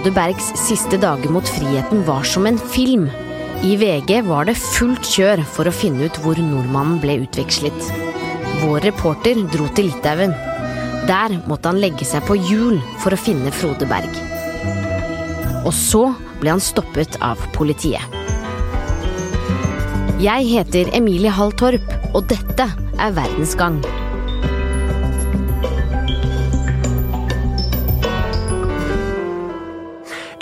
Frode Bergs siste dager mot friheten var som en film. I VG var det fullt kjør for å finne ut hvor nordmannen ble utvekslet. Vår reporter dro til Litauen. Der måtte han legge seg på hjul for å finne Frode Berg. Og så ble han stoppet av politiet. Jeg heter Emilie Hall Torp, og dette er Verdensgang.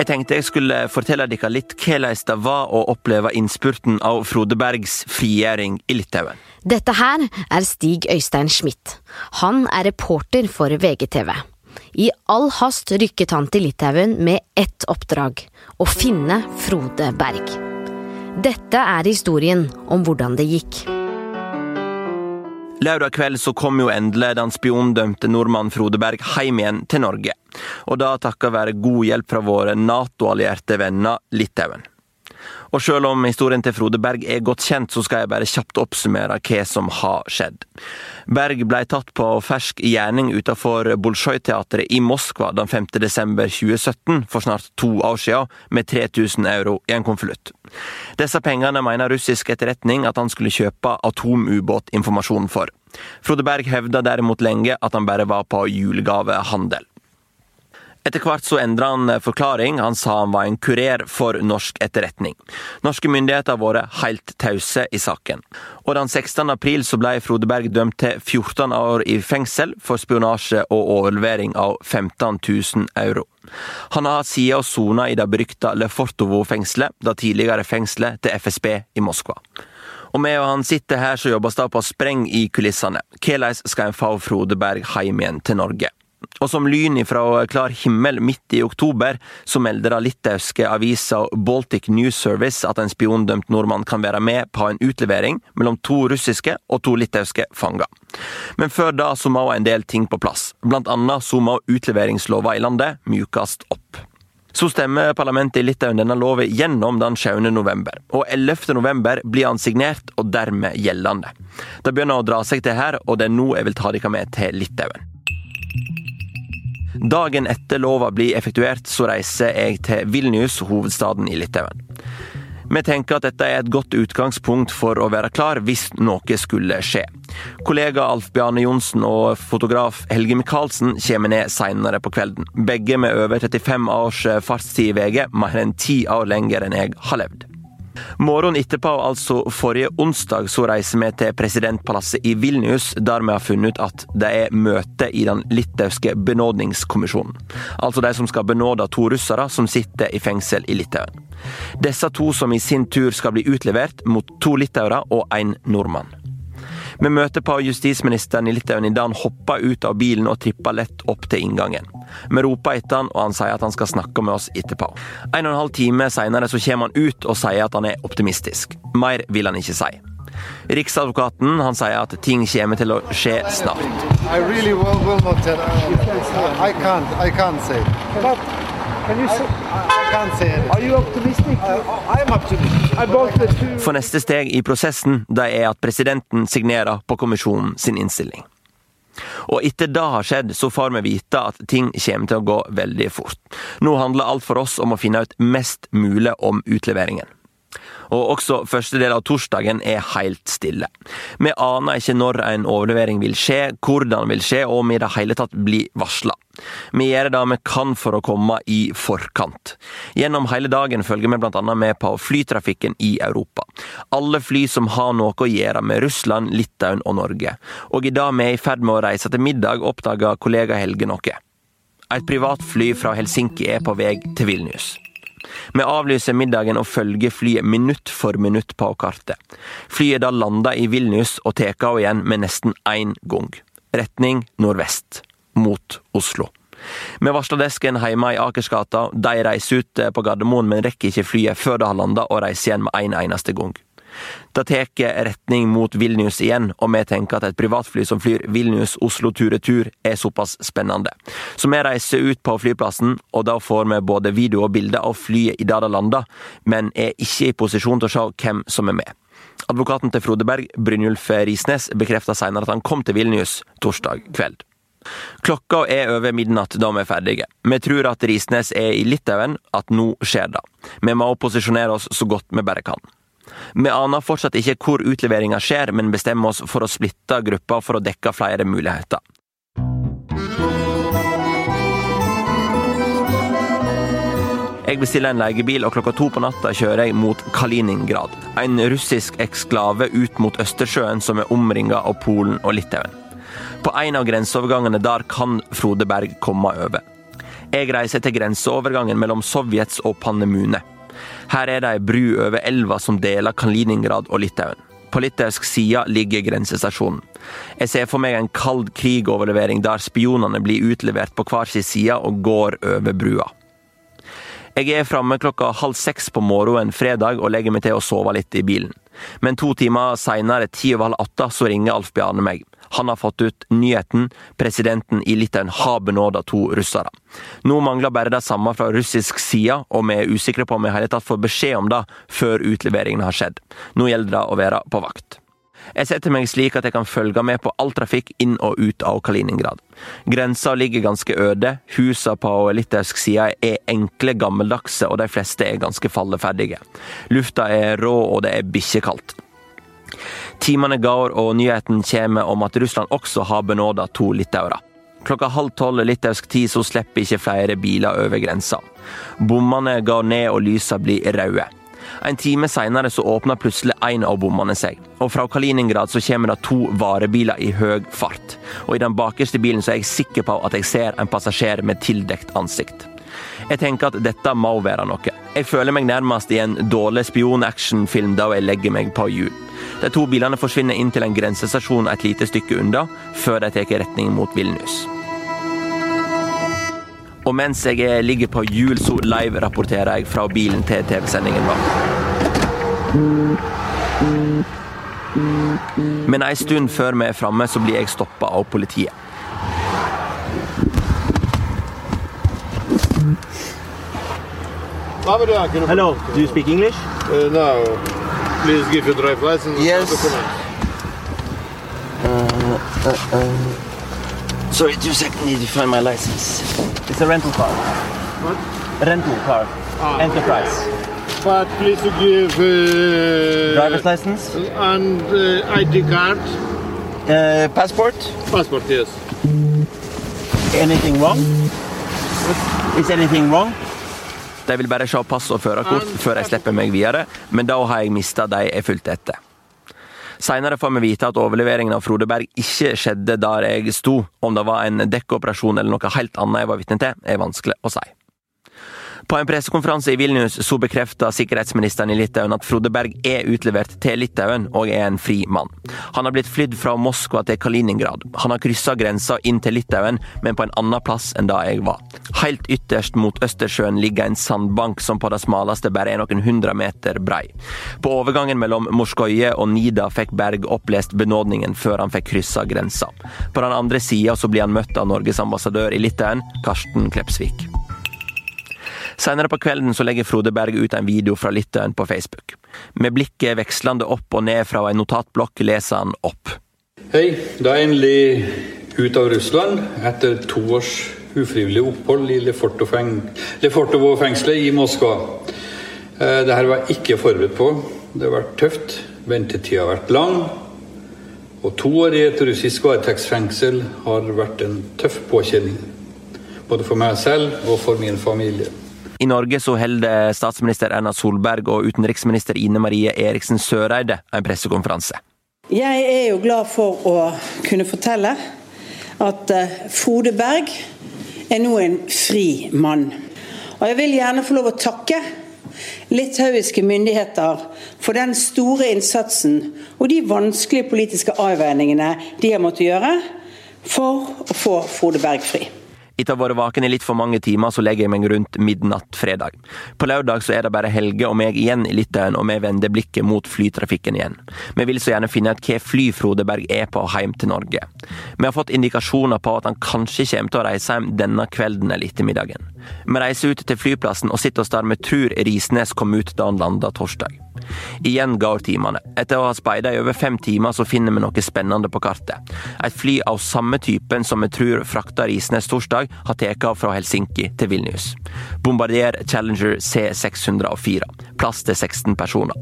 Jeg tenkte jeg skulle fortelle dere litt hvordan det var å oppleve innspurten av Frode Bergs frigjøring i Litauen. Dette her er Stig Øystein Schmidt. Han er reporter for VGTV. I all hast rykket han til Litauen med ett oppdrag å finne Frode Berg. Dette er historien om hvordan det gikk. Lørdag kveld så kom jo endelig den spiondømte nordmannen Frode Berg hjem igjen til Norge. Og da takket være god hjelp fra våre Nato-allierte venner Litauen. Og selv om historien til Frode Berg er godt kjent, så skal jeg bare kjapt oppsummere hva som har skjedd. Berg ble tatt på fersk gjerning utenfor Bolsjoj-teatret i Moskva den 5. desember 2017, for snart to år siden, med 3000 euro i en konvolutt. Disse pengene mener russisk etterretning at han skulle kjøpe atomubåtinformasjon for. Frode Berg hevda derimot lenge at han bare var på julegavehandel. Etter hvert så endra han forklaring. Han sa han var en kurer for norsk etterretning. Norske myndigheter har vært helt tause i saken. Og den 16. april så ble Frode Berg dømt til 14 år i fengsel for spionasje og overlevering av 15 000 euro. Han har siden sona i det berykta Lefortovo-fengselet, det tidligere fengselet til FSB i Moskva. Og med og han sitter her, så jobbes det på spreng i kulissene. Hvordan skal en få Frode Berg hjem igjen til Norge? Og som lyn ifra klar himmel midt i oktober, så melder da litauiske avisa Baltic News Service at en spiondømt nordmann kan være med på en utlevering mellom to russiske og to litauiske fanger. Men før da så må en del ting på plass. Blant annet så må utleveringslova i landet mjukast opp. Så stemmer parlamentet i Litauen denne loven gjennom den 7. november. Og 11. november blir han signert og dermed gjeldende. Det begynner å dra seg til her, og det er nå jeg vil ta dere med til Litauen. Dagen etter lova blir effektuert, så reiser jeg til Vilnius, hovedstaden i Litauen. Vi tenker at dette er et godt utgangspunkt for å være klar hvis noe skulle skje. Kollega Alf Bjarne Johnsen og fotograf Helge Michaelsen kommer ned seinere på kvelden. Begge med over 35 års fartstid i VG, mer enn ti år lenger enn jeg har levd. Morgenen etterpå, altså forrige onsdag, så reiser vi til presidentpalasset i Vilnius, der vi har funnet ut at det er møte i den litauiske benådningskommisjonen. Altså de som skal benåde to russere som sitter i fengsel i Litauen. Disse to som i sin tur skal bli utlevert mot to litauere og en nordmann. Vi møter på justisministeren i Litauen idet han hopper ut av bilen og tripper lett opp til inngangen. Vi roper etter han, og han sier at han skal snakke med oss etterpå. En og en halv time senere så kommer han ut og sier at han er optimistisk. Mer vil han ikke si. Riksadvokaten han sier at ting kommer til å skje snart. I really will, will not tell. I can't. I can't say. But can you say, For neste steg i prosessen det er at presidenten signerer på kommisjonen sin innstilling. Og etter det har skjedd, så får vi vite at ting kommer til å gå veldig fort. Nå handler alt for oss om å finne ut mest mulig om utleveringen. Og også første del av torsdagen er helt stille. Vi aner ikke når en overlevering vil skje, hvordan vil skje, og om i det hele tatt blir varsla. Vi gjør det vi kan for å komme i forkant. Gjennom hele dagen følger vi annet med på flytrafikken i Europa. Alle fly som har noe å gjøre med Russland, Litauen og Norge. Og i dag vi er i ferd med å reise til middag, oppdager kollega Helge noe. Et privatfly fra Helsinki er på vei til Vilnius. Vi avlyser middagen og følger flyet minutt for minutt på kartet. Flyet da lander i Vilnius og tar av igjen med nesten én gang. Retning nordvest. Mot Oslo. Vi varsler desken hjemme i Akersgata. De reiser ut på Gardermoen, men rekker ikke flyet før det har landa, og reiser igjen med en eneste gang. Det tar retning mot Vilnius igjen, og vi tenker at et privatfly som flyr Vilnius-Oslo tur-retur er såpass spennende. Så vi reiser ut på flyplassen, og da får vi både video og bilder av flyet i det lander, men er ikke i posisjon til å se hvem som er med. Advokaten til Frode Berg, Brynjulf Risnes, bekrefter senere at han kom til Vilnius torsdag kveld. Klokka er over midnatt da vi er ferdige. Vi tror at Risnes er i Litauen, at nå skjer det. Vi må posisjonere oss så godt vi bare kan. Vi aner fortsatt ikke hvor utleveringa skjer, men bestemmer oss for å splitte gruppa for å dekke flere muligheter. Jeg bestiller en leiebil, og klokka to på natta kjører jeg mot Kaliningrad. En russisk eksklave ut mot Østersjøen som er omringa av Polen og Litauen. På en av grenseovergangene der kan Frode Berg komme over. Jeg reiser til grenseovergangen mellom Sovjets og Pannemune. Her er det ei bru over elva som deler Kaliningrad og Litauen. På litauisk side ligger grensestasjonen. Jeg ser for meg en kald krig-overlevering der spionene blir utlevert på hver sin side og går over brua. Jeg er framme klokka halv seks på morgenen fredag og legger meg til å sove litt i bilen. Men to timer seinere, ti over halv åtte, så ringer Alf Bjarne meg. Han har fått ut nyheten. Presidenten i Litauen har benåda to russere. Nå mangler bare det samme fra russisk side, og vi er usikre på om vi i tatt får beskjed om det før utleveringen har skjedd. Nå gjelder det å være på vakt. Jeg setter meg slik at jeg kan følge med på all trafikk inn og ut av Kaliningrad. Grensa ligger ganske øde, husa på litauisk side er enkle, gammeldagse, og de fleste er ganske falleferdige. Lufta er rå, og det er bikkjekaldt. Timene går, og nyheten kommer om at Russland også har benåda to litauere. Klokka halv tolv litauisk tid så slipper ikke flere biler over grensa. Bommene går ned og lysa blir røde. En time seinere åpner plutselig en av bommene seg, og fra Kaliningrad så kommer det to varebiler i høy fart. Og i den bakerste bilen så er jeg sikker på at jeg ser en passasjer med tildekt ansikt. Jeg tenker at dette må være noe. Jeg føler meg nærmest i en dårlig spion-actionfilm da jeg legger meg på hjul. De to bilene forsvinner inn til en grensestasjon et lite stykke unna, før de tar retning mot Vilnius. Og mens jeg ligger på hjul, så live-rapporterer jeg fra bilen til TV-sendingen vår. Men ei stund før vi er framme, så blir jeg stoppa av politiet. Hello, do you speak English? Uh, no. Please give your drive license and Yes. documents. Sorry, two seconds, need to find my license. It's a rental car. What? Rental car. Ah, Enterprise. But please to give uh, Driver's license. and uh, ID card, Uh, passport. passport. Yes. Anything wrong? Is anything wrong? De vil bare se pass og førerkort før jeg slipper meg videre, men da har jeg mista de jeg fulgte etter. Seinere får vi vite at overleveringen av Frode Berg ikke skjedde der jeg sto. Om det var en dekkoperasjon eller noe helt annet jeg var vitne til, er vanskelig å si. På en pressekonferanse i Vilnius så bekrefta sikkerhetsministeren i Litauen at Frode Berg er utlevert til Litauen og er en fri mann. Han har blitt flydd fra Moskva til Kaliningrad. Han har kryssa grensa inn til Litauen, men på en annen plass enn da jeg var. Helt ytterst mot Østersjøen ligger en sandbank som på det smaleste bare er noen hundre meter brei. På overgangen mellom Morskoje og Nida fikk Berg opplest benådningen før han fikk kryssa grensa. På den andre sida blir han møtt av Norges ambassadør i Litauen, Karsten Klepsvik. Senere på kvelden så legger Frode Berg ut en video fra Litauen på Facebook. Med blikket vekslende opp og ned fra en notatblokk leser han opp. Hei, da er jeg endelig ut av Russland etter to års ufrivillig opphold i Lefortovo-fengselet i Moskva. Det Dette var jeg ikke forberedt på. Det har vært tøft. Ventetida har vært lang. Og to år i et russisk varetektsfengsel har vært en tøff påkjenning. Både for meg selv og for min familie. I Norge så holder statsminister Erna Solberg og utenriksminister Ine Marie Eriksen Søreide en pressekonferanse. Jeg er jo glad for å kunne fortelle at eh, Frode Berg er nå en fri mann. Og jeg vil gjerne få lov å takke litauiske myndigheter for den store innsatsen og de vanskelige politiske avveiningene de har måttet gjøre for å få Frode Berg fri. Etter å ha vært vaken i litt for mange timer, så legger jeg meg rundt midnatt fredag. På lørdag så er det bare Helge og meg igjen i Litauen, og vi vender blikket mot flytrafikken igjen. Vi vil så gjerne finne ut hva fly Frode Berg er på hjem til Norge. Vi har fått indikasjoner på at han kanskje kommer til å reise hjem denne kvelden eller ettermiddagen. Vi reiser ut til flyplassen og sitter oss der vi tror Risnes kom ut da han landa torsdag. Igjen går timene. Etter å ha speida i over fem timer, så finner vi noe spennende på kartet. Et fly av samme typen som vi tror frakta Risnes torsdag, har tatt fra Helsinki til Vilnius. Bombardier Challenger C604. Plass til 16 personer.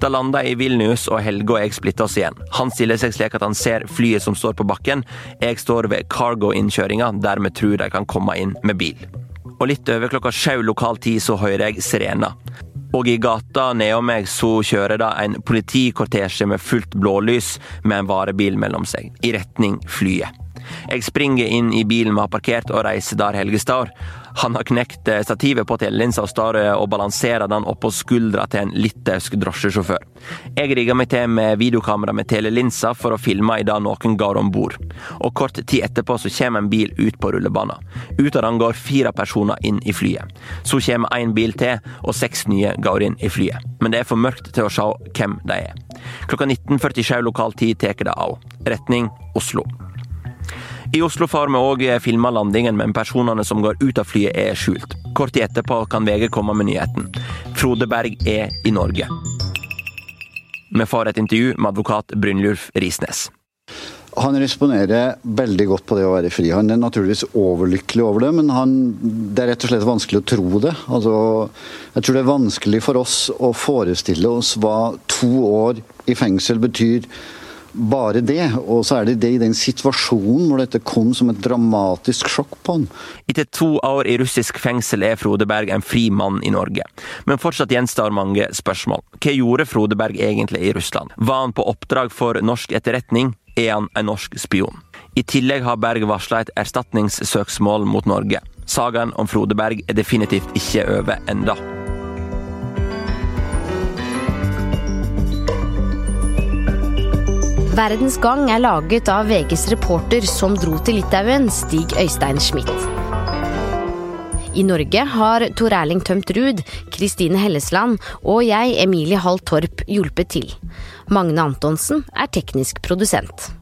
Da landa jeg i Vilnius, og Helge og jeg splitta oss igjen. Han stiller seg slik at han ser flyet som står på bakken. Jeg står ved cargo-innkjøringa, der vi tror de kan komme inn med bil. Og litt over klokka sju lokal tid så hører jeg sirener. Og i gata nedom meg så kjører det en politikortesje med fullt blålys med en varebil mellom seg, i retning flyet. Jeg springer inn i bilen vi har parkert og reiser der Helge står. Han har knekt eh, stativet på telelinsa og står eh, og balanserer den oppå skuldra til en litauisk drosjesjåfør. Jeg rigger meg til med videokamera med telelinsa for å filme i det noen går om bord. Og kort tid etterpå så kommer en bil ut på rullebanen. Ut av den går fire personer inn i flyet. Så kommer en bil til, og seks nye går inn i flyet. Men det er for mørkt til å se hvem de er. Klokka 19.47 lokal tid tar det av. Retning Oslo. I Oslo får vi òg filma landingen, men personene som går ut av flyet er skjult. Kort tid etterpå kan VG komme med nyheten. Frode Berg er i Norge. Vi får et intervju med advokat Brynljulf Risnes. Han responderer veldig godt på det å være fri. Han er naturligvis overlykkelig over det, men han, det er rett og slett vanskelig å tro det. Altså, jeg tror det er vanskelig for oss å forestille oss hva to år i fengsel betyr bare det. Og så er det det i den situasjonen hvor dette kom som et dramatisk sjokk på han. Etter to år i russisk fengsel er Frode Berg en fri mann i Norge. Men fortsatt gjenstår mange spørsmål. Hva gjorde Frode Berg egentlig i Russland? Var han på oppdrag for norsk etterretning? Er han en norsk spion? I tillegg har Berg varsla et erstatningssøksmål mot Norge. Sagaen om Frode Berg er definitivt ikke over enda. Verdens Gang er laget av VGs reporter som dro til Litauen, Stig Øystein Schmidt. I Norge har Tor Erling Tømt Ruud, Kristine Hellesland og jeg, Emilie Hall Torp, hjulpet til. Magne Antonsen er teknisk produsent.